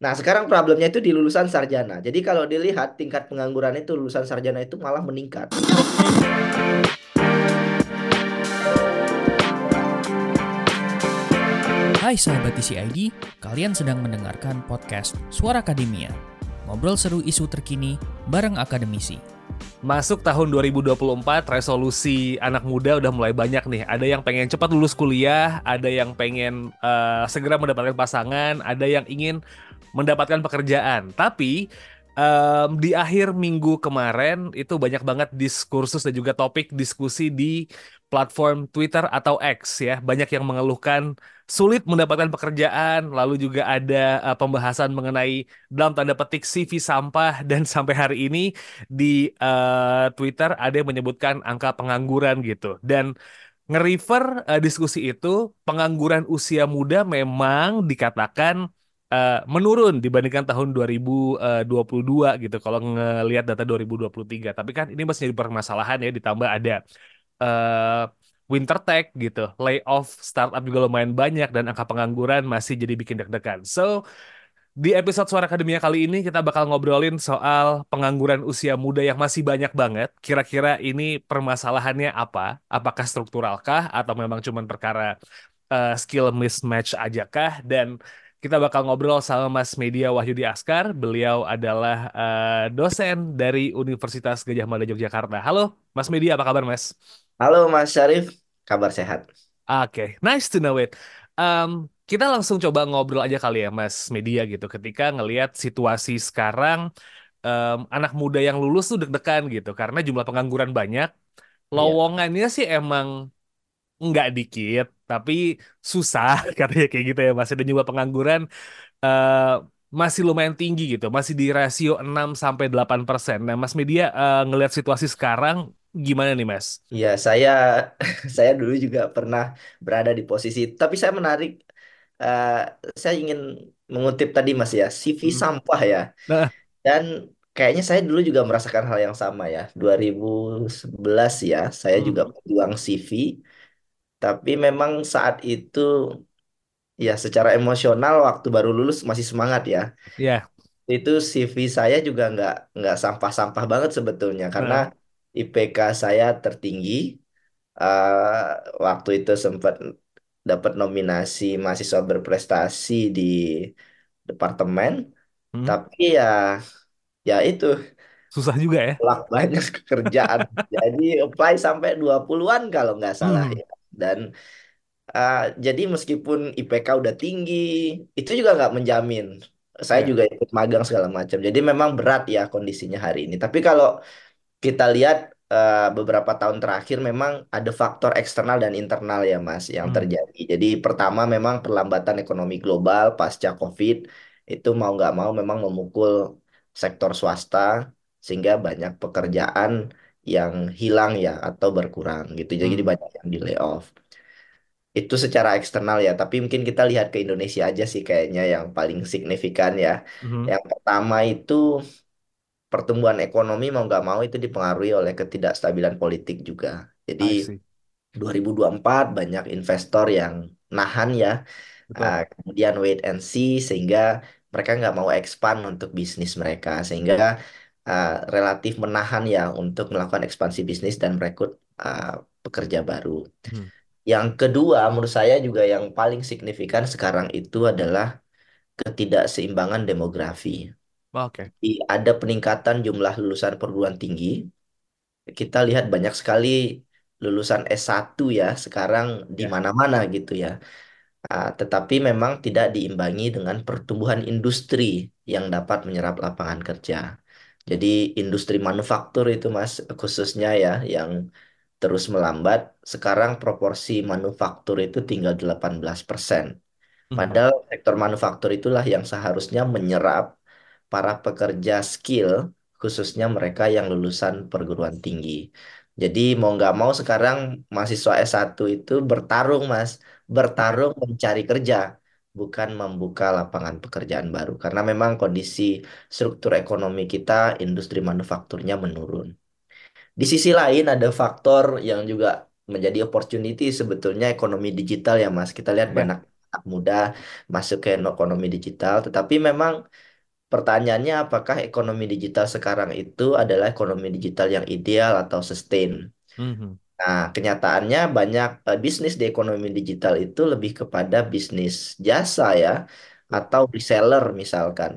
Nah, sekarang problemnya itu di lulusan sarjana. Jadi kalau dilihat tingkat pengangguran itu lulusan sarjana itu malah meningkat. Hai sahabat TCID, kalian sedang mendengarkan podcast Suara Akademia. Ngobrol seru isu terkini bareng akademisi. Masuk tahun 2024, resolusi anak muda udah mulai banyak nih. Ada yang pengen cepat lulus kuliah, ada yang pengen uh, segera mendapatkan pasangan, ada yang ingin mendapatkan pekerjaan. Tapi um, di akhir minggu kemarin itu banyak banget diskursus dan juga topik diskusi di platform Twitter atau X ya. Banyak yang mengeluhkan sulit mendapatkan pekerjaan, lalu juga ada uh, pembahasan mengenai dalam tanda petik CV sampah dan sampai hari ini di uh, Twitter ada yang menyebutkan angka pengangguran gitu. Dan nge-refer uh, diskusi itu, pengangguran usia muda memang dikatakan uh, menurun dibandingkan tahun 2022 gitu kalau ngelihat data 2023. Tapi kan ini masih jadi permasalahan ya ditambah ada uh, winter tech gitu, layoff startup juga lumayan banyak dan angka pengangguran masih jadi bikin deg-degan. So di episode Suara Akademia kali ini kita bakal ngobrolin soal pengangguran usia muda yang masih banyak banget. Kira-kira ini permasalahannya apa? Apakah strukturalkah atau memang cuma perkara uh, skill mismatch aja kah? Dan kita bakal ngobrol sama Mas Media Wahyudi Askar. Beliau adalah uh, dosen dari Universitas Gajah Mada Yogyakarta. Halo, Mas Media, apa kabar, Mas? Halo, Mas Syarif. Kabar sehat. Oke, okay. nice to know it. Um, kita langsung coba ngobrol aja kali ya, Mas Media gitu. Ketika ngelihat situasi sekarang, um, anak muda yang lulus tuh deg-degan gitu, karena jumlah pengangguran banyak. Iya. Lowongannya yeah. sih emang nggak dikit, tapi susah katanya kayak gitu ya masih dan juga pengangguran uh, masih lumayan tinggi gitu, masih di rasio 6 sampai 8 persen. Nah, Mas Media uh, ngelihat situasi sekarang gimana nih, Mas? Iya, saya saya dulu juga pernah berada di posisi, tapi saya menarik, uh, saya ingin mengutip tadi Mas ya, CV hmm. sampah ya, nah. dan kayaknya saya dulu juga merasakan hal yang sama ya, 2011 ya, saya hmm. juga berjuang CV tapi memang saat itu ya secara emosional waktu baru lulus masih semangat ya. Iya. Yeah. Itu CV saya juga nggak nggak sampah-sampah banget sebetulnya karena. IPK saya tertinggi. Uh, waktu itu sempat dapat nominasi mahasiswa berprestasi di departemen. Hmm. Tapi ya ya itu susah juga ya. banyak kerjaan. Jadi apply sampai 20-an kalau nggak salah hmm. ya dan uh, jadi meskipun IPK udah tinggi itu juga nggak menjamin saya yeah. juga ikut magang segala macam jadi memang berat ya kondisinya hari ini tapi kalau kita lihat uh, beberapa tahun terakhir memang ada faktor eksternal dan internal ya Mas yang hmm. terjadi jadi pertama memang perlambatan ekonomi global pasca COVID itu mau nggak mau memang memukul sektor swasta sehingga banyak pekerjaan yang hilang ya atau berkurang gitu. Jadi hmm. banyak yang di layoff. Itu secara eksternal ya, tapi mungkin kita lihat ke Indonesia aja sih kayaknya yang paling signifikan ya. Hmm. Yang pertama itu pertumbuhan ekonomi mau nggak mau itu dipengaruhi oleh ketidakstabilan politik juga. Jadi 2024 banyak investor yang nahan ya. Uh, kemudian wait and see sehingga mereka nggak mau expand untuk bisnis mereka sehingga uh, relatif menahan ya untuk melakukan ekspansi bisnis dan merekrut uh, pekerja baru. Hmm. Yang kedua, menurut saya juga yang paling signifikan sekarang itu adalah ketidakseimbangan demografi. Oke. Okay. Ada peningkatan jumlah lulusan perguruan tinggi. Kita lihat banyak sekali lulusan S1 ya sekarang di ya. mana-mana gitu ya. Uh, tetapi memang tidak diimbangi dengan pertumbuhan industri yang dapat menyerap lapangan kerja. Jadi industri manufaktur itu Mas khususnya ya yang terus melambat. Sekarang proporsi manufaktur itu tinggal 18%. Hmm. Padahal sektor manufaktur itulah yang seharusnya menyerap para pekerja skill khususnya mereka yang lulusan perguruan tinggi. Jadi mau nggak mau sekarang mahasiswa S1 itu bertarung Mas, bertarung mencari kerja bukan membuka lapangan pekerjaan baru karena memang kondisi struktur ekonomi kita industri manufakturnya menurun. Di sisi lain ada faktor yang juga menjadi opportunity sebetulnya ekonomi digital ya Mas. Kita lihat ya. banyak anak muda masuk ke ekonomi digital. Tetapi memang pertanyaannya apakah ekonomi digital sekarang itu adalah ekonomi digital yang ideal atau sustain? Mhm. Nah, kenyataannya banyak eh, bisnis di ekonomi digital itu lebih kepada bisnis jasa ya, atau reseller misalkan,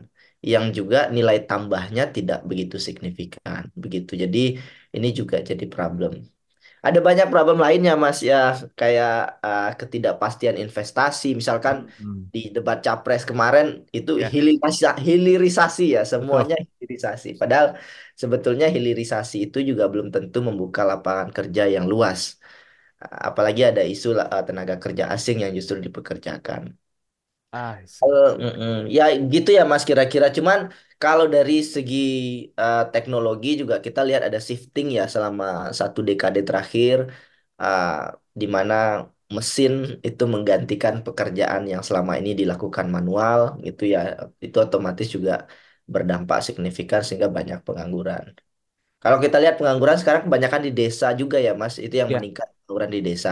yang juga nilai tambahnya tidak begitu signifikan, begitu. Jadi ini juga jadi problem. Ada banyak problem lainnya, Mas, ya, kayak uh, ketidakpastian investasi. Misalkan Hmm. di debat capres kemarin itu Ya, hilirisasi, hilirisasi ya, semuanya hilirisasi. Padahal sebetulnya hilirisasi itu juga belum tentu membuka lapangan kerja yang luas. Apalagi ada isu uh, tenaga kerja asing yang justru dipekerjakan. I see. Eh, mm-mm. Ya gitu ya Mas kira-kira. Cuman kalau dari segi eh, teknologi juga kita lihat ada shifting ya selama satu dekade terakhir, eh, di mana mesin itu menggantikan pekerjaan yang selama ini dilakukan manual gitu ya. Itu otomatis juga berdampak signifikan sehingga banyak pengangguran. Kalau kita lihat pengangguran sekarang kebanyakan di desa juga ya Mas, itu yang Ya, meningkat pengangguran di desa.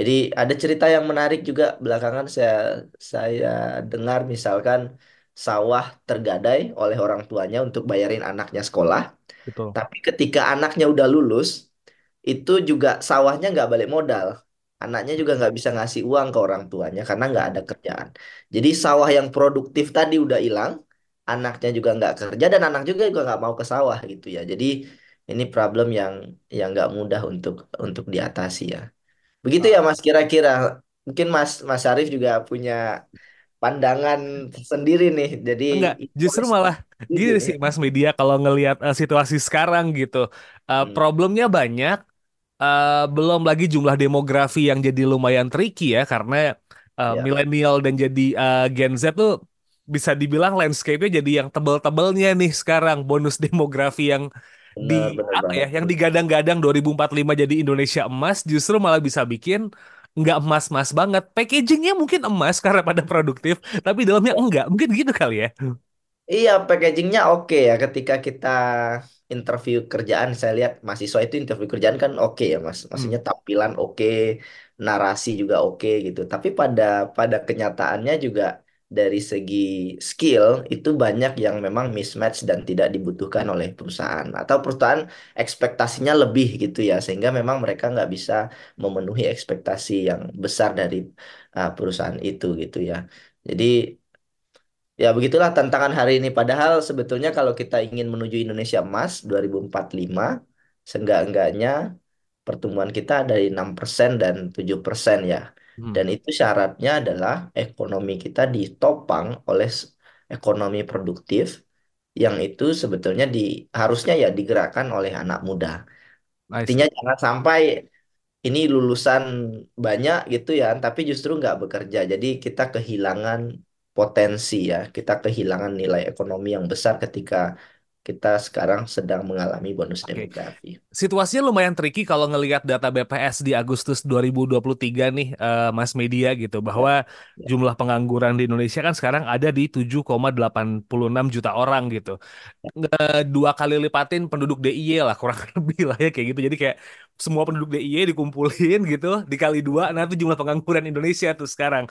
Jadi ada cerita yang menarik juga belakangan saya saya dengar misalkan sawah tergadai oleh orang tuanya untuk bayarin anaknya sekolah, betul. tapi ketika anaknya udah lulus, itu juga sawahnya nggak balik modal. Anaknya juga nggak bisa ngasih uang ke orang tuanya karena nggak ada kerjaan. Jadi sawah yang produktif tadi udah hilang, anaknya juga nggak kerja dan anak juga juga nggak mau ke sawah gitu ya. Jadi ini problem yang yang nggak mudah untuk untuk diatasi ya. Begitu ya Ah, Mas kira-kira. Mungkin Mas Mas Arif juga punya pandangan sendiri nih. Jadi Enggak, justru malah gini nih. sih Mas Media kalau ngelihat eh, situasi sekarang gitu. Eh, Hmm, problemnya banyak, eh, belum lagi jumlah demografi yang jadi lumayan tricky ya karena eh, ya, milenial dan jadi eh, Gen Z tuh bisa dibilang landscape-nya jadi yang tebel-tebelnya nih sekarang bonus demografi yang di bener bener apa ya yang digadang-gadang 2045 jadi Indonesia emas justru malah bisa bikin nggak emas-emas banget. Packagingnya mungkin emas karena pada produktif, tapi dalamnya enggak. Mungkin gitu kali ya. Iya, packagingnya oke ya. Ketika kita interview kerjaan, saya lihat mahasiswa itu interview kerjaan kan oke ya, Mas. Hmm, Maksudnya tampilan oke, narasi juga oke gitu. Tapi pada pada kenyataannya juga dari segi skill itu banyak yang memang mismatch dan tidak dibutuhkan oleh perusahaan atau perusahaan ekspektasinya lebih gitu ya, sehingga memang mereka nggak bisa memenuhi ekspektasi yang besar dari uh, perusahaan itu gitu ya. Jadi Ya, begitulah tantangan hari ini. Padahal sebetulnya kalau kita ingin menuju Indonesia Emas 2045, seenggak-enggaknya pertumbuhan kita dari 6% dan 7% ya. Hmm, Dan itu syaratnya adalah ekonomi kita ditopang oleh ekonomi produktif yang itu sebetulnya di harusnya ya digerakkan oleh anak muda. Artinya jangan sampai ini lulusan banyak gitu ya, tapi justru nggak bekerja. Jadi kita kehilangan potensi ya, kita kehilangan nilai ekonomi yang besar ketika kita sekarang sedang mengalami bonus Oke. demografi. Situasinya lumayan tricky kalau ngelihat data BPS di Agustus 2023 nih, eh, Mas Media gitu, Ya, bahwa ya, jumlah pengangguran di Indonesia kan sekarang ada di 7,86 juta orang gitu. eh, dua kali lipatin penduduk DIY lah kurang lebih lah ya kayak gitu. Jadi kayak semua penduduk DIY dikumpulin gitu dikali dua, nah itu jumlah pengangguran Indonesia tuh sekarang.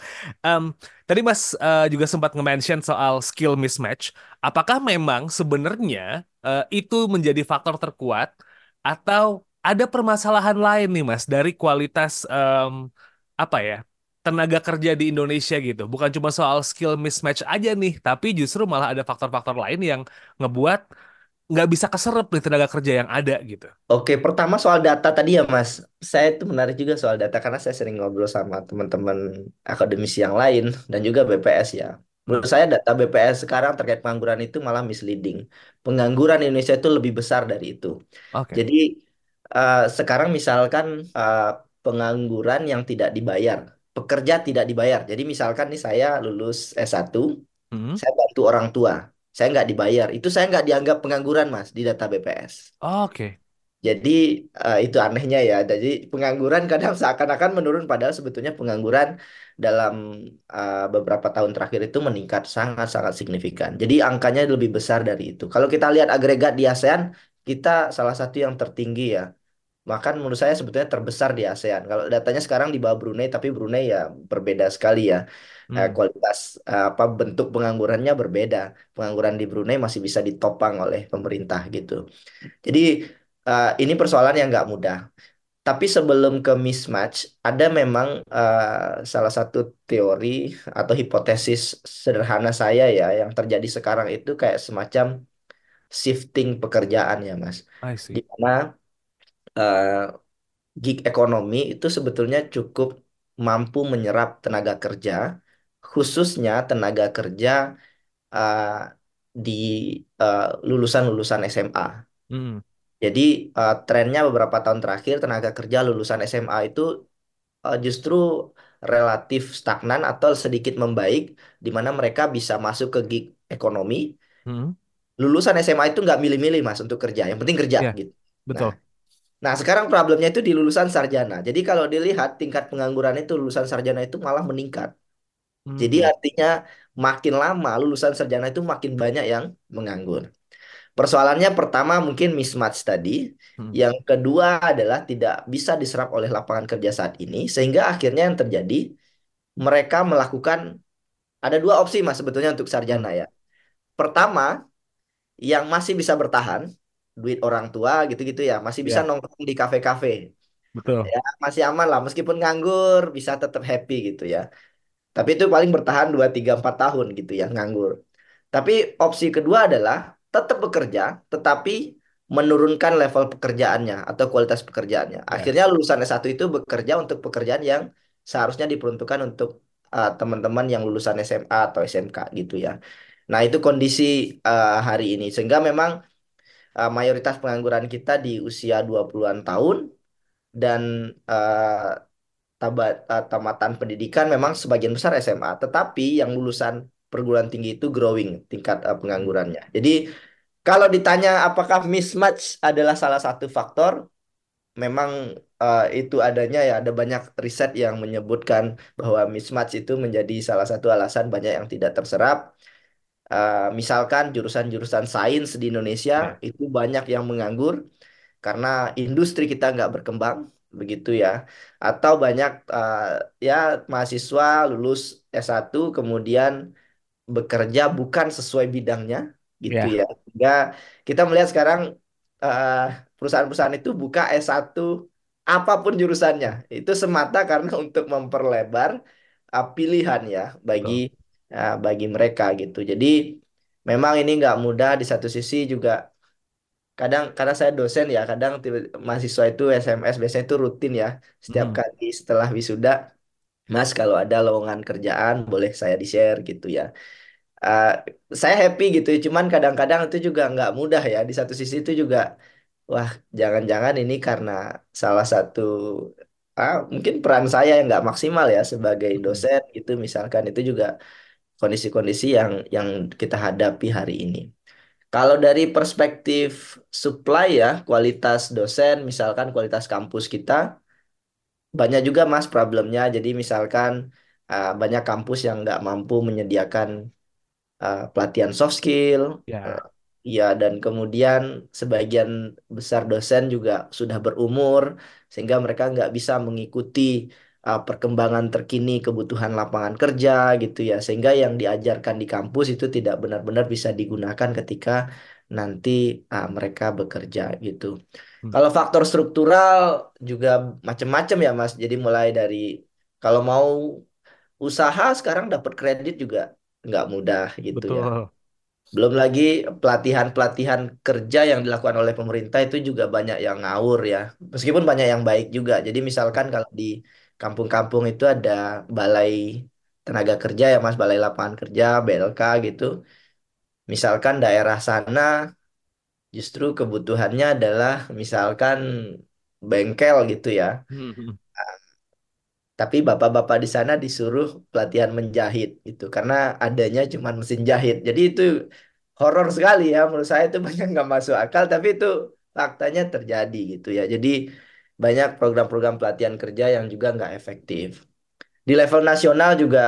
Em, tadi Mas eh, juga sempat nge-mention soal skill mismatch. Apakah memang sebenarnya eh, itu menjadi faktor terkuat atau ada permasalahan lain nih Mas dari kualitas em, apa ya? tenaga kerja di Indonesia gitu. Bukan cuma soal skill mismatch aja nih, tapi justru malah ada faktor-faktor lain yang ngebuat nggak bisa keserap nih tenaga kerja yang ada gitu. Oke, pertama soal data tadi ya Mas. Saya itu menarik juga soal data karena saya sering ngobrol sama teman-teman akademisi yang lain dan juga BPS ya. Menurut saya data BPS sekarang terkait pengangguran itu malah misleading. Pengangguran di Indonesia itu lebih besar dari itu. Oke. Jadi eh, sekarang misalkan eh, pengangguran yang tidak dibayar, pekerja tidak dibayar. Jadi misalkan nih saya lulus S1, Hmm, saya bantu orang tua, saya nggak dibayar. Itu saya nggak dianggap pengangguran Mas di data BPS. Oke. Jadi eh, itu anehnya ya. Jadi pengangguran kadang seakan-akan menurun padahal sebetulnya pengangguran dalam eh, beberapa tahun terakhir itu meningkat sangat-sangat signifikan. Jadi angkanya lebih besar dari itu. Kalau kita lihat agregat di ASEAN, kita salah satu yang tertinggi ya. Bahkan menurut saya sebetulnya terbesar di ASEAN. Kalau datanya sekarang di bawah Brunei, tapi Brunei ya berbeda sekali ya. Eh, Hmm, kualitas eh, apa bentuk penganggurannya berbeda. Pengangguran di Brunei masih bisa ditopang oleh pemerintah gitu. Jadi eh, ini persoalan yang nggak mudah. Tapi sebelum ke mismatch, ada memang salah satu teori atau hipotesis sederhana saya ya yang terjadi sekarang itu kayak semacam shifting pekerjaan ya Mas. Di mana eh, gig ekonomi itu sebetulnya cukup mampu menyerap tenaga kerja, khususnya tenaga kerja eh, di eh, lulusan-lulusan SMA. Hmm, Jadi eh, trennya beberapa tahun terakhir tenaga kerja lulusan SMA itu eh, justru relatif stagnan atau sedikit membaik, di mana mereka bisa masuk ke gig ekonomi. hmm, Lulusan SMA itu nggak milih-milih mas untuk kerja, yang penting kerja ya, gitu. Betul. nah sekarang problemnya itu di lulusan sarjana. Jadi kalau dilihat tingkat pengangguran itu lulusan sarjana itu malah meningkat. Jadi Hmm, artinya makin lama lulusan sarjana itu makin banyak yang menganggur. Persoalannya pertama mungkin mismatch tadi. hmm, Yang kedua adalah tidak bisa diserap oleh lapangan kerja saat ini. Sehingga akhirnya yang terjadi mereka melakukan ada dua opsi mas sebetulnya untuk sarjana ya. Pertama yang masih bisa bertahan duit orang tua gitu-gitu ya masih bisa ya, nongkrong di kafe-kafe betul. ya masih aman lah meskipun nganggur bisa tetap happy gitu ya. Tapi itu paling bertahan 2 3 4 tahun gitu ya nganggur. Tapi opsi kedua adalah tetap bekerja, tetapi menurunkan level pekerjaannya atau kualitas pekerjaannya. Ya. Akhirnya lulusan S1 itu bekerja untuk pekerjaan yang seharusnya diperuntukkan untuk uh, teman-teman yang lulusan SMA atau SMK gitu ya. Nah, itu kondisi uh, hari ini. Sehingga memang uh, mayoritas pengangguran kita di usia 20-an tahun dan uh, tamatan pendidikan memang sebagian besar SMA, tetapi yang lulusan perguruan tinggi itu growing tingkat uh, penganggurannya. Jadi kalau ditanya apakah mismatch adalah salah satu faktor, memang uh, itu adanya ya ada banyak riset yang menyebutkan bahwa mismatch itu menjadi salah satu alasan banyak yang tidak terserap. Uh, misalkan jurusan-jurusan sains di Indonesia ya, itu banyak yang menganggur karena industri kita nggak berkembang begitu ya. Atau banyak uh, ya mahasiswa lulus S1 kemudian bekerja bukan sesuai bidangnya gitu ya, ya. Sehingga kita melihat sekarang uh, perusahaan-perusahaan itu buka S1 apa pun jurusannya. Itu semata karena untuk memperlebar uh, pilihan ya bagi uh, bagi mereka gitu. Jadi memang ini nggak mudah. Di satu sisi juga kadang karena saya dosen ya kadang tiba- mahasiswa itu SMS biasanya itu rutin ya. Setiap Hmm, kali setelah wisuda Mas kalau ada lowongan kerjaan boleh saya di-share gitu ya. Eh, saya happy gitu. Cuman kadang-kadang itu juga nggak mudah ya. Di satu sisi itu juga wah jangan-jangan ini karena salah satu ah, mungkin peran saya yang nggak maksimal ya sebagai hmm, dosen gitu misalkan. Itu juga kondisi-kondisi yang yang kita hadapi hari ini. Kalau dari perspektif supply ya, kualitas dosen, misalkan kualitas kampus kita, banyak juga mas problemnya. Jadi misalkan uh, banyak kampus yang nggak mampu menyediakan uh, pelatihan soft skill, uh, ya, ya dan kemudian sebagian besar dosen juga sudah berumur, sehingga mereka nggak bisa mengikuti uh, perkembangan terkini kebutuhan lapangan kerja gitu ya, sehingga yang diajarkan di kampus itu tidak benar-benar bisa digunakan ketika nanti uh, mereka bekerja gitu. hmm, Kalau faktor struktural juga macam-macam ya Mas. Jadi mulai dari kalau mau usaha sekarang dapat kredit juga nggak mudah gitu ya. betul. Belum lagi pelatihan-pelatihan kerja yang dilakukan oleh pemerintah itu juga banyak yang ngawur ya. Meskipun banyak yang baik juga. Jadi misalkan kalau di kampung-kampung itu ada balai tenaga kerja ya Mas, balai lapangan kerja, BLK gitu. Misalkan daerah sana justru kebutuhannya adalah misalkan bengkel gitu ya. Hmm, hmm, Tapi bapak-bapak di sana disuruh pelatihan menjahit gitu karena adanya cuma mesin jahit. Jadi itu horor sekali ya menurut saya itu banyak nggak masuk akal tapi itu faktanya terjadi gitu ya. Jadi banyak program-program pelatihan kerja yang juga nggak efektif. Di level nasional juga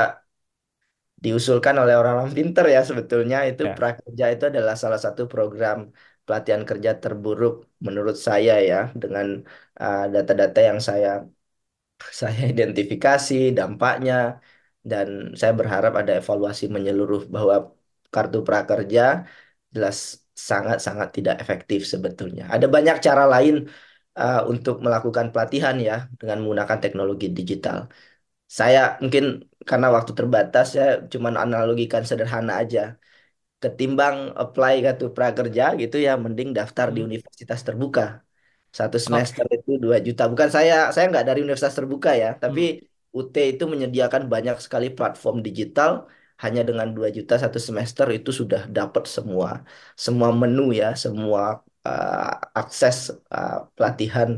diusulkan oleh orang-orang pinter ya sebetulnya itu ya, Prakerja itu adalah salah satu program pelatihan kerja terburuk menurut saya ya dengan uh, data-data yang saya saya identifikasi dampaknya dan saya berharap ada evaluasi menyeluruh bahwa kartu prakerja jelas sangat-sangat tidak efektif sebetulnya. Ada banyak cara lain uh, untuk melakukan pelatihan ya dengan menggunakan teknologi digital. Saya mungkin karena waktu terbatas saya cuma analogikan sederhana aja. Ketimbang apply kartu prakerja gitu ya, mending daftar di Hmm. universitas terbuka. Satu semester itu 2 juta. Bukan saya, saya nggak dari universitas terbuka ya, tapi Hmm. UT itu menyediakan banyak sekali platform digital. Hanya dengan 2 juta satu semester itu sudah dapat semua semua menu ya, semua uh, akses uh, pelatihan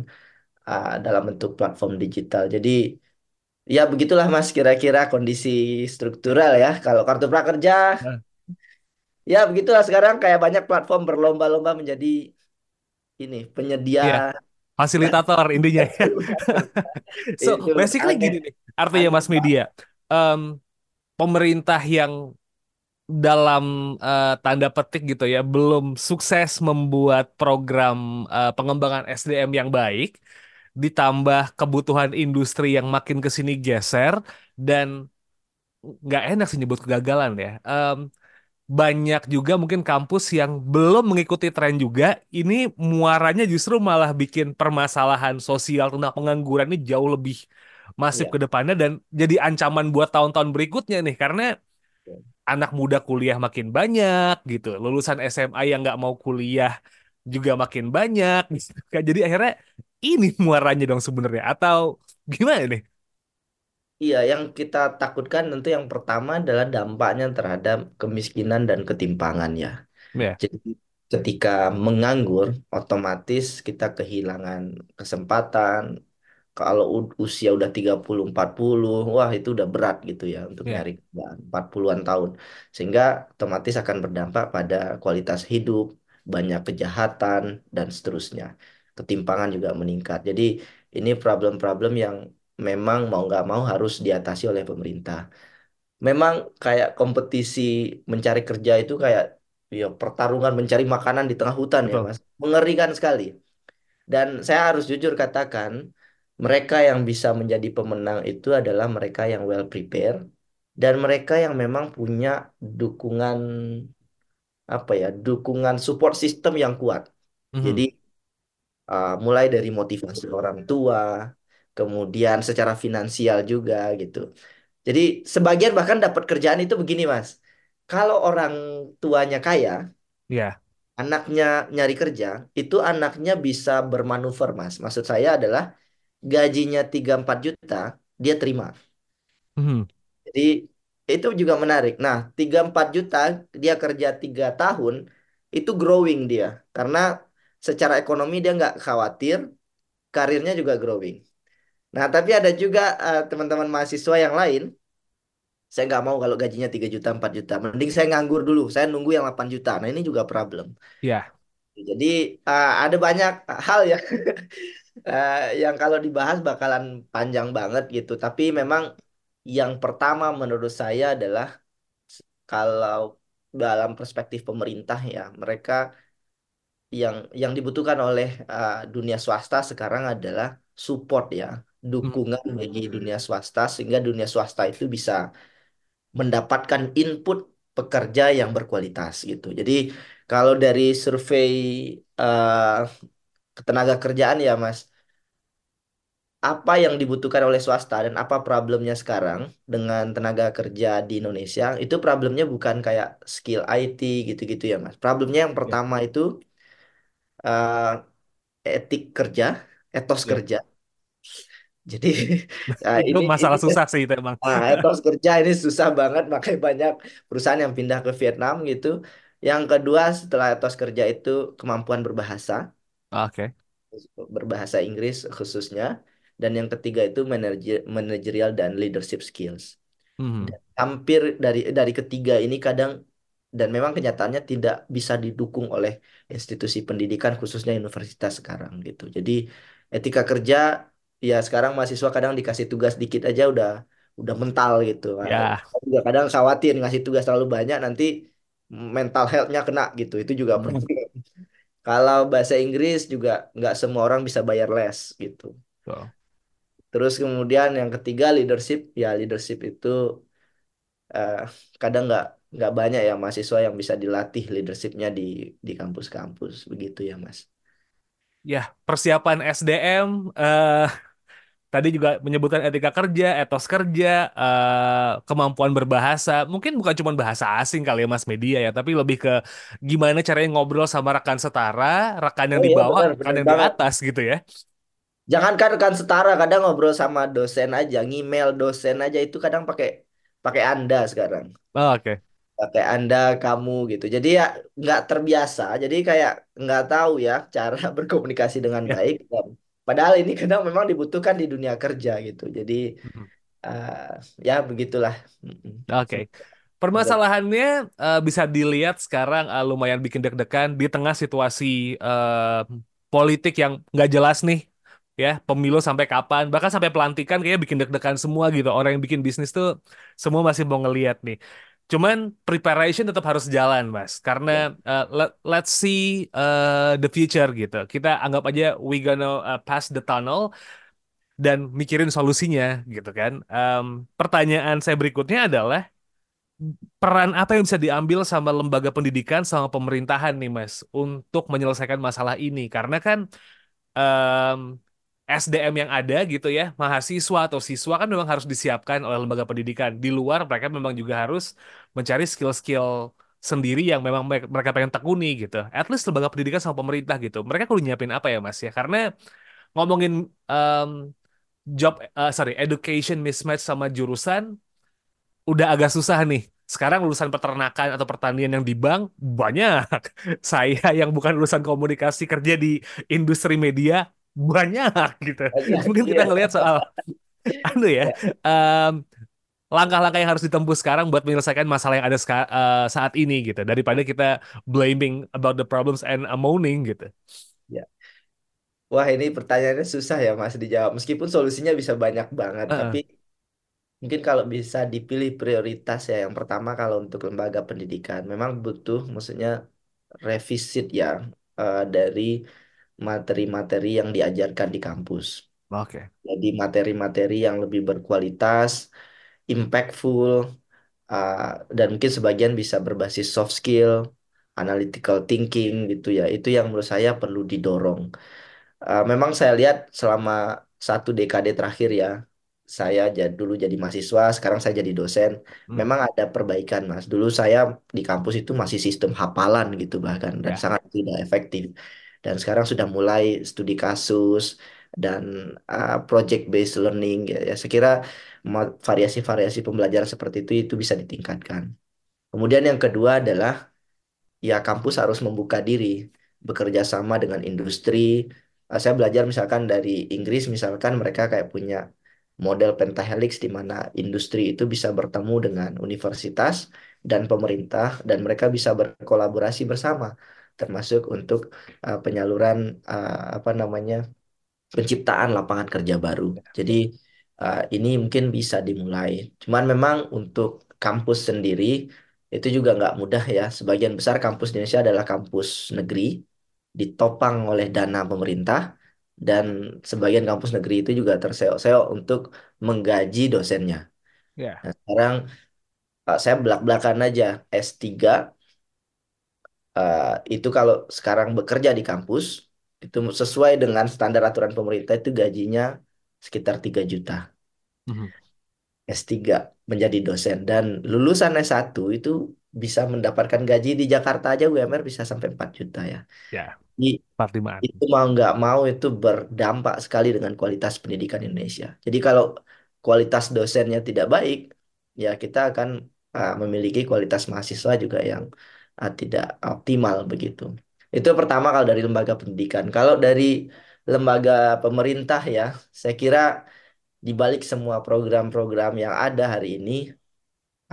uh, dalam bentuk platform digital. Jadi ya begitulah Mas kira-kira kondisi struktural ya. Kalau kartu prakerja Nah, ya begitulah sekarang kayak banyak platform berlomba-lomba menjadi ini penyedia Iya, fasilitator intinya ya. So, basically gini nih, artinya Mas Media, em, pemerintah yang dalam eh, tanda petik gitu ya, belum sukses membuat program eh, pengembangan SDM yang baik, ditambah kebutuhan industri yang makin ke sini geser, dan nggak enak sih nyebut kegagalan ya. Em, banyak juga mungkin kampus yang belum mengikuti tren juga. Ini muaranya justru malah bikin permasalahan sosial tentang pengangguran ini jauh lebih masif ya ke depannya dan jadi ancaman buat tahun-tahun berikutnya nih karena anak muda kuliah makin banyak gitu, lulusan SMA yang nggak mau kuliah juga makin banyak. gitu. Jadi akhirnya ini muaranya dong sebenarnya atau gimana nih? Iya, yang kita takutkan tentu yang pertama adalah dampaknya terhadap kemiskinan dan ketimpangan ya. Ya, Jadi ketika menganggur, otomatis kita kehilangan kesempatan. Kalau usia udah 30 40, wah itu udah berat gitu ya untuk ya, nyari kerjaan 40-an tahun. Sehingga otomatis akan berdampak pada kualitas hidup, banyak kejahatan dan seterusnya. Ketimpangan juga meningkat. Jadi ini problem-problem yang memang mau nggak mau harus diatasi oleh pemerintah. Memang kayak kompetisi mencari kerja itu kayak ya pertarungan mencari makanan di tengah hutan ya, betul. Mas. Mengerikan sekali. Dan saya harus jujur katakan, mereka yang bisa menjadi pemenang itu adalah mereka yang well prepared dan mereka yang memang punya dukungan apa ya, dukungan support system yang kuat. Jadi Mhm. uh, mulai dari motivasi orang tua, kemudian secara finansial juga gitu. Jadi sebagian bahkan dapat kerjaan itu begini, Mas. Kalau orang tuanya kaya, Ya, anaknya nyari kerja, itu anaknya bisa bermanuver, Mas. Maksud saya adalah gajinya tiga empat juta, dia terima. Mhm. Jadi itu juga menarik. Nah, tiga empat juta dia kerja 3 tahun, itu growing dia. Karena secara ekonomi dia nggak khawatir, karirnya juga growing. Nah, tapi ada juga eh, teman-teman mahasiswa yang lain, saya nggak mau kalau gajinya 3 juta, 4 juta. Mending saya nganggur dulu, saya nunggu yang 8 juta. Nah, ini juga problem. ya, Jadi eh, ada banyak hal ya eh, yang kalau dibahas bakalan panjang banget gitu. Tapi memang yang pertama menurut saya adalah kalau dalam perspektif pemerintah ya, mereka yang yang dibutuhkan oleh eh, dunia swasta sekarang adalah support ya, dukungan bagi dunia swasta sehingga dunia swasta itu bisa mendapatkan input pekerja yang berkualitas gitu. Jadi kalau dari survei eh, ketenaga kerjaan ya Mas, apa yang dibutuhkan oleh swasta dan apa problemnya sekarang dengan tenaga kerja di Indonesia, itu problemnya bukan kayak skill IT gitu-gitu ya Mas. Problemnya yang ya, pertama itu eh, etik kerja, etos ya. kerja. Jadi nah, Itu ini ini masalah susah sih itu emang. Nah, etos kerja ini susah banget, makanya banyak perusahaan yang pindah ke Vietnam gitu. Yang kedua, setelah etos kerja itu kemampuan berbahasa, Oke. berbahasa Inggris khususnya. Dan yang ketiga itu manajer- managerial dan leadership skills. Dan hampir dari dari ketiga ini kadang dan memang kenyataannya tidak bisa didukung oleh institusi pendidikan khususnya universitas sekarang gitu. Jadi etika kerja ya sekarang mahasiswa kadang dikasih tugas dikit aja udah udah mental gitu. Ya. juga kadang khawatir ngasih tugas terlalu banyak nanti mental health-nya kena gitu. Itu juga Mhm. Kalau bahasa Inggris juga nggak semua orang bisa bayar les gitu. Betul. Terus kemudian yang ketiga leadership, ya leadership itu eh, kadang nggak nggak banyak ya mahasiswa yang bisa dilatih leadershipnya di di kampus-kampus begitu ya Mas. Ya, persiapan SDM eh tadi juga menyebutkan etika kerja, etos kerja, eh kemampuan berbahasa. Mungkin bukan cuma bahasa asing kali ya Mas Media ya, tapi lebih ke gimana caranya ngobrol sama rekan setara, rekan yang Oh di iya bawah, benar rekan yang di atas gitu ya. Jangankan rekan setara, kadang ngobrol sama dosen aja, ngemail dosen aja itu kadang pakai pakai Anda sekarang. Oh, Oke. Pakai Anda, kamu gitu. Jadi ya nggak terbiasa. Jadi kayak nggak tahu ya cara berkomunikasi dengan Ya. baik. Dan padahal ini kadang memang dibutuhkan di dunia kerja gitu. Jadi eh, ya begitulah. Oke. Permasalahannya eh, bisa dilihat sekarang eh, lumayan bikin deg-degan di tengah situasi eh, politik yang nggak jelas nih, ya pemilu sampai kapan, bahkan sampai pelantikan kayaknya bikin deg-degan semua gitu. Orang yang bikin bisnis tuh semua masih mau ngeliat nih. Cuman preparation tetap harus jalan, Mas, karena eh, let- let's see eh, the future gitu. Kita anggap aja we gonna eh, pass the tunnel dan mikirin solusinya gitu kan. Em, pertanyaan saya berikutnya adalah peran apa yang bisa diambil sama lembaga pendidikan sama pemerintahan nih Mas untuk menyelesaikan masalah ini karena kan em, SDM yang ada gitu ya mahasiswa atau siswa kan memang harus disiapkan oleh lembaga pendidikan di luar mereka memang juga harus mencari skill-skill sendiri yang memang mereka pengen tekuni gitu at least lembaga pendidikan sama pemerintah gitu mereka kudu nyiapin apa ya Mas ya karena ngomongin em, job eh, sorry education mismatch sama jurusan udah agak susah nih. Sekarang lulusan peternakan atau pertanian yang di bank banyak. Saya yang bukan lulusan komunikasi kerja di industri media banyak gitu. banyak. Mungkin kita Iya. ngelihat soal anu ya, em, langkah-langkah yang harus ditempuh sekarang buat menyelesaikan masalah yang ada eh, saat ini gitu. Daripada kita blaming about the problems and uh, moaning gitu. ya. Wah, ini pertanyaannya susah ya Mas dijawab. Meskipun solusinya bisa banyak banget, Heeh, tapi mungkin kalau bisa dipilih prioritas ya, yang pertama kalau untuk lembaga pendidikan, memang butuh maksudnya revisit ya eh, dari materi-materi yang diajarkan di kampus. Oke. Jadi materi-materi yang lebih berkualitas, impactful, uh, dan mungkin sebagian bisa berbasis soft skill, analytical thinking gitu ya. Itu yang menurut saya perlu didorong. Uh, memang saya lihat selama satu dekade terakhir ya, saya jad- dulu jadi mahasiswa, sekarang saya jadi dosen. Hmm, Memang ada perbaikan, Mas. Dulu saya di kampus itu masih sistem hafalan gitu bahkan dan ya. sangat tidak efektif. Dan sekarang sudah mulai studi kasus dan uh, project based learning ya. Ya, saya kira variasi-variasi pembelajaran seperti itu itu bisa ditingkatkan. Kemudian yang kedua adalah ya kampus harus membuka diri, bekerja sama dengan industri. Eh, Saya belajar misalkan dari Inggris, misalkan mereka kayak punya model pentahelix di mana industri itu bisa bertemu dengan universitas dan pemerintah dan mereka bisa berkolaborasi bersama, termasuk untuk eh, penyaluran eh, apa namanya penciptaan lapangan kerja baru. Jadi uh, ini mungkin bisa dimulai. Cuman memang untuk kampus sendiri itu juga nggak mudah ya. Sebagian besar kampus di Indonesia adalah kampus negeri, ditopang oleh dana pemerintah, dan sebagian kampus negeri itu juga terseok-seok untuk menggaji dosennya. Ya. Nah, sekarang uh, saya belak-belakan aja S3 uh, itu kalau sekarang bekerja di kampus itu sesuai dengan standar aturan pemerintah itu gajinya sekitar 3 juta Mhm. S3 menjadi dosen dan lulusan S1 itu bisa mendapatkan gaji di Jakarta aja UMR bisa sampai 4 juta ya. Ya, Jadi 45-an. itu mau nggak mau itu berdampak sekali dengan kualitas pendidikan Indonesia. Jadi kalau kualitas dosennya tidak baik, ya kita akan ah, memiliki kualitas mahasiswa juga yang tidak optimal begitu. Itu pertama kalau dari lembaga pendidikan. Kalau dari lembaga pemerintah ya, saya kira di balik semua program-program yang ada hari ini,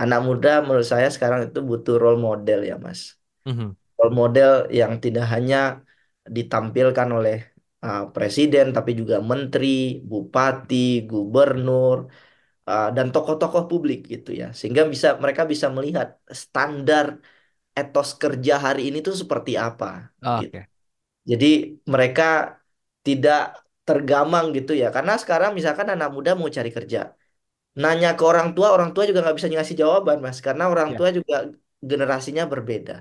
anak muda menurut saya sekarang itu butuh role model ya, Mas Mhm. role model yang tidak hanya ditampilkan oleh uh, presiden, tapi juga menteri, bupati, gubernur, uh, dan tokoh-tokoh publik gitu ya. Sehingga bisa mereka bisa melihat standar etos kerja hari ini tuh seperti apa gitu. Oke. Jadi mereka tidak tergamang gitu ya. Karena sekarang misalkan anak muda mau cari kerja, nanya ke orang tua, orang tua juga nggak bisa ngasih jawaban, Mas. Karena orang Ya, tua juga generasinya berbeda.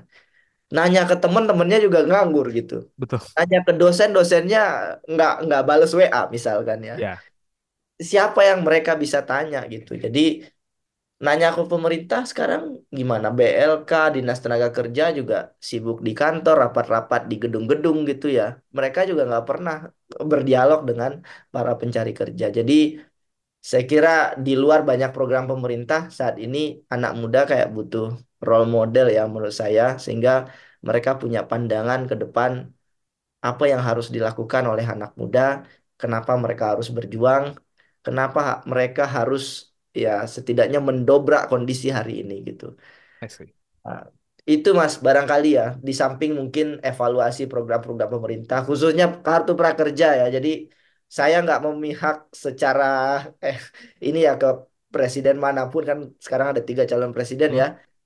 Nanya ke teman, temennya juga nganggur gitu. betul. Nanya ke dosen, dosennya nggak nggak bales WA misalkan ya. Ya, Siapa yang mereka bisa tanya gitu. Jadi nanya ke pemerintah sekarang gimana? BLK, Dinas Tenaga Kerja juga sibuk di kantor, rapat-rapat di gedung-gedung gitu ya. Mereka juga nggak pernah berdialog dengan para pencari kerja. Jadi saya kira di luar banyak program pemerintah saat ini anak muda kayak butuh role model ya menurut saya sehingga mereka punya pandangan ke depan apa yang harus dilakukan oleh anak muda, kenapa mereka harus berjuang, kenapa mereka harus ya setidaknya mendobrak kondisi hari ini gitu. Nah, itu Mas, barangkali ya, di samping mungkin evaluasi program-program pemerintah, khususnya kartu prakerja ya. Jadi saya nggak memihak secara eh ini ya ke presiden mana pun kan sekarang ada tiga calon presiden Hmm, ya.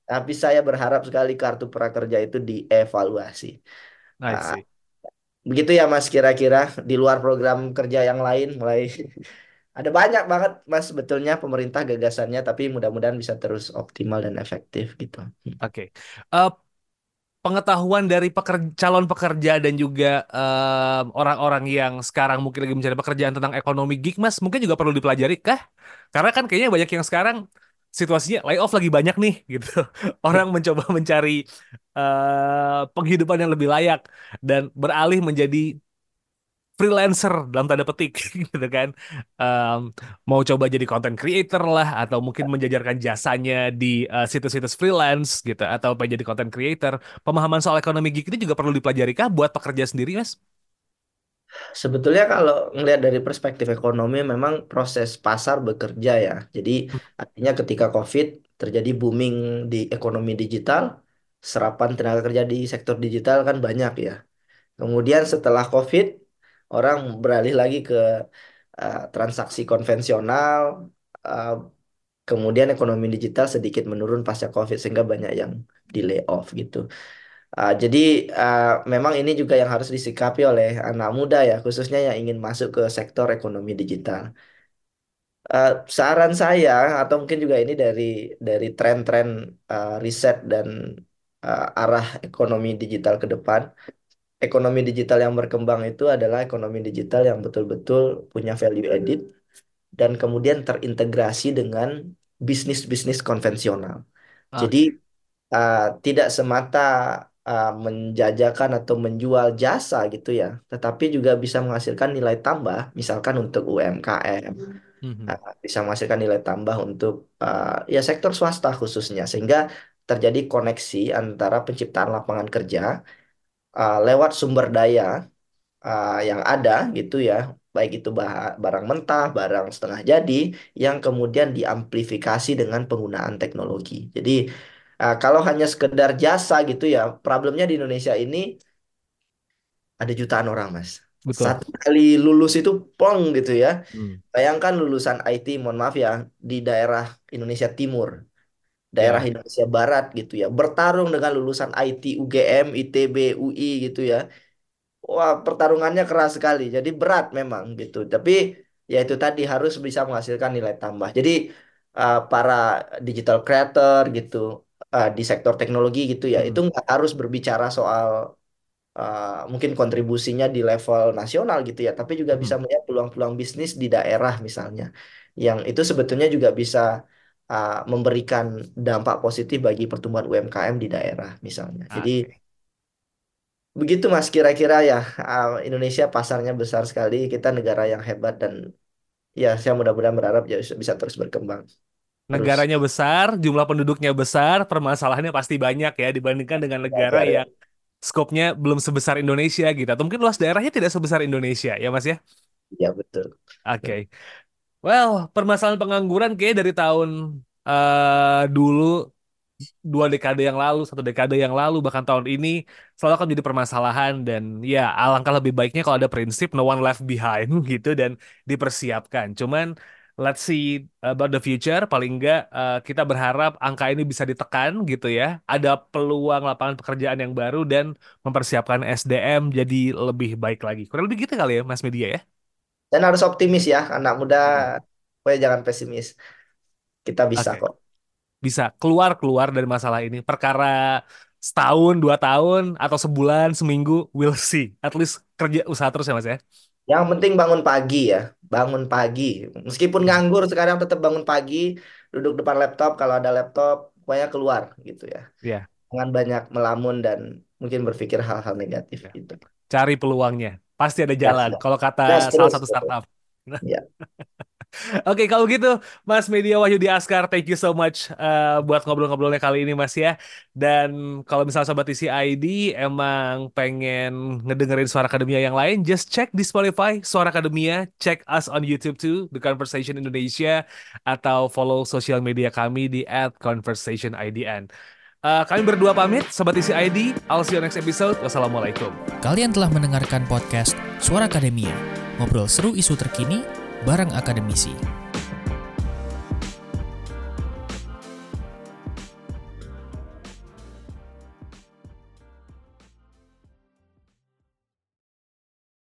Tapi saya berharap sekali kartu prakerja itu dievaluasi. Ah, see. begitu ya Mas, kira-kira di luar program kerja yang lain mulai ada banyak banget Mas sebetulnya pemerintah gagasannya, tapi mudah-mudahan bisa terus optimal dan efektif gitu. Oke. Eh, pengetahuan dari peker- calon pekerja dan juga em, orang-orang yang sekarang mungkin lagi mencari pekerjaan tentang ekonomi gig, Mas, mungkin juga perlu dipelajari kah? Karena kan kayaknya banyak yang sekarang situasinya layoff lagi banyak nih gitu. Orang mencoba mencari eh, penghidupan yang lebih layak dan beralih menjadi freelancer dalam tanda petik gitu kan Em, mau coba jadi content creator lah atau mungkin menjajarkan jasanya di eh, situs-situs freelance gitu atau pengen jadi content creator pemahaman soal ekonomi gig itu juga perlu dipelajari kah buat pekerja sendiri mas? Sebetulnya kalau ngelihat dari perspektif ekonomi memang proses pasar bekerja ya. Jadi artinya ketika COVID terjadi booming di ekonomi digital, serapan tenaga kerja di sektor digital kan banyak ya. Kemudian setelah COVID, orang beralih lagi ke uh, transaksi konvensional, uh, kemudian ekonomi digital sedikit menurun pasca COVID sehingga banyak yang di layoff gitu. Uh, jadi uh, memang ini juga yang harus disikapi oleh anak muda ya, khususnya yang ingin masuk ke sektor ekonomi digital. Uh, saran saya atau mungkin juga ini dari dari tren-tren uh, riset dan uh, arah ekonomi digital ke depan, ekonomi digital yang berkembang itu adalah ekonomi digital yang betul-betul punya value added dan kemudian terintegrasi dengan bisnis-bisnis konvensional. Jadi Oke. uh, tidak semata uh, menjajakan atau menjual jasa gitu ya, tetapi juga bisa menghasilkan nilai tambah, misalkan untuk UMKM, Mhm. uh, bisa menghasilkan nilai tambah untuk uh, ya sektor swasta khususnya, sehingga terjadi koneksi antara penciptaan lapangan kerja uh, lewat sumber daya uh, yang ada gitu ya, baik itu barang mentah, barang setengah jadi, yang kemudian diamplifikasi dengan penggunaan teknologi. Jadi uh, kalau hanya sekedar jasa gitu ya, problemnya di Indonesia ini ada jutaan orang, Mas. Betul. Satu kali lulus itu plong gitu ya. Hmm. Bayangkan lulusan IT, mohon maaf ya, di daerah Indonesia Timur, daerah Ya. Indonesia Barat gitu ya, bertarung dengan lulusan IT, UGM, ITB, UI gitu ya. Wah, pertarungannya keras sekali. Jadi berat memang gitu. Tapi ya itu tadi harus bisa menghasilkan nilai tambah. Jadi uh, para digital creator gitu uh, di sektor teknologi gitu ya, itu Hmm. nggak harus berbicara soal uh, mungkin kontribusinya di level nasional gitu ya, tapi juga bisa Mhm. melihat peluang-peluang bisnis di daerah misalnya, yang itu sebetulnya juga bisa uh, memberikan dampak positif bagi pertumbuhan UMKM di daerah misalnya. Jadi Oke. Begitu Mas, kira-kira ya ah, Indonesia pasarnya besar sekali, kita negara yang hebat dan ya saya mudah-mudahan berharap ya bisa terus berkembang. Terus Negaranya besar, jumlah penduduknya besar, permasalahannya pasti banyak ya dibandingkan dengan negara belajar ya. yang skopnya belum sebesar Indonesia gitu. Atau mungkin luas daerahnya tidak sebesar Indonesia ya Mas ya? Ya betul. Oke. Well, permasalahan pengangguran kayak dari tahun eh, dulu dua dekade yang lalu, satu dekade yang lalu, bahkan tahun ini selalu akan menjadi permasalahan dan ya alangkah lebih baiknya kalau ada prinsip no one left behind gitu dan dipersiapkan. Cuman let's see about the future. Paling enggak uh, kita berharap angka ini bisa ditekan gitu ya. Ada peluang lapangan pekerjaan yang baru dan mempersiapkan SDM jadi lebih baik lagi. Kurang lebih gitu kali ya Mas Media ya. Dan harus optimis ya, anak muda. Hmm. Pokoknya jangan pesimis. Kita bisa okay. kok. Bisa keluar keluar dari masalah ini. Perkara setahun, dua tahun, atau sebulan, seminggu, we'll see. At least kerja usaha terus ya Mas ya. Yang penting bangun pagi ya, bangun pagi. Meskipun nganggur sekarang tetap bangun pagi, duduk depan laptop kalau ada laptop, pokoknya keluar gitu ya. Iya. Yeah. Jangan banyak melamun dan mungkin berpikir hal-hal negatif yeah. gitu. Cari peluangnya, pasti ada jalan. Kalau kata salah satu startup. Ya. Oke, okay, kalau gitu Mas Media Wahyudi Askar, thank you so much uh, buat ngobrol-ngobrolnya kali ini Mas ya. Dan kalau misalnya Sobat isi ID emang pengen ngedengerin Suara Akademia yang lain, just check di Spotify Suara Akademia, check us on YouTube too, The Conversation Indonesia, atau follow sosial media kami di @conversationidn. Uh, kami berdua pamit, Sobat Isi ID. I'll see you next episode. Wassalamualaikum. Kalian telah mendengarkan podcast Suara Akademia. Ngobrol seru isu terkini bareng akademisi.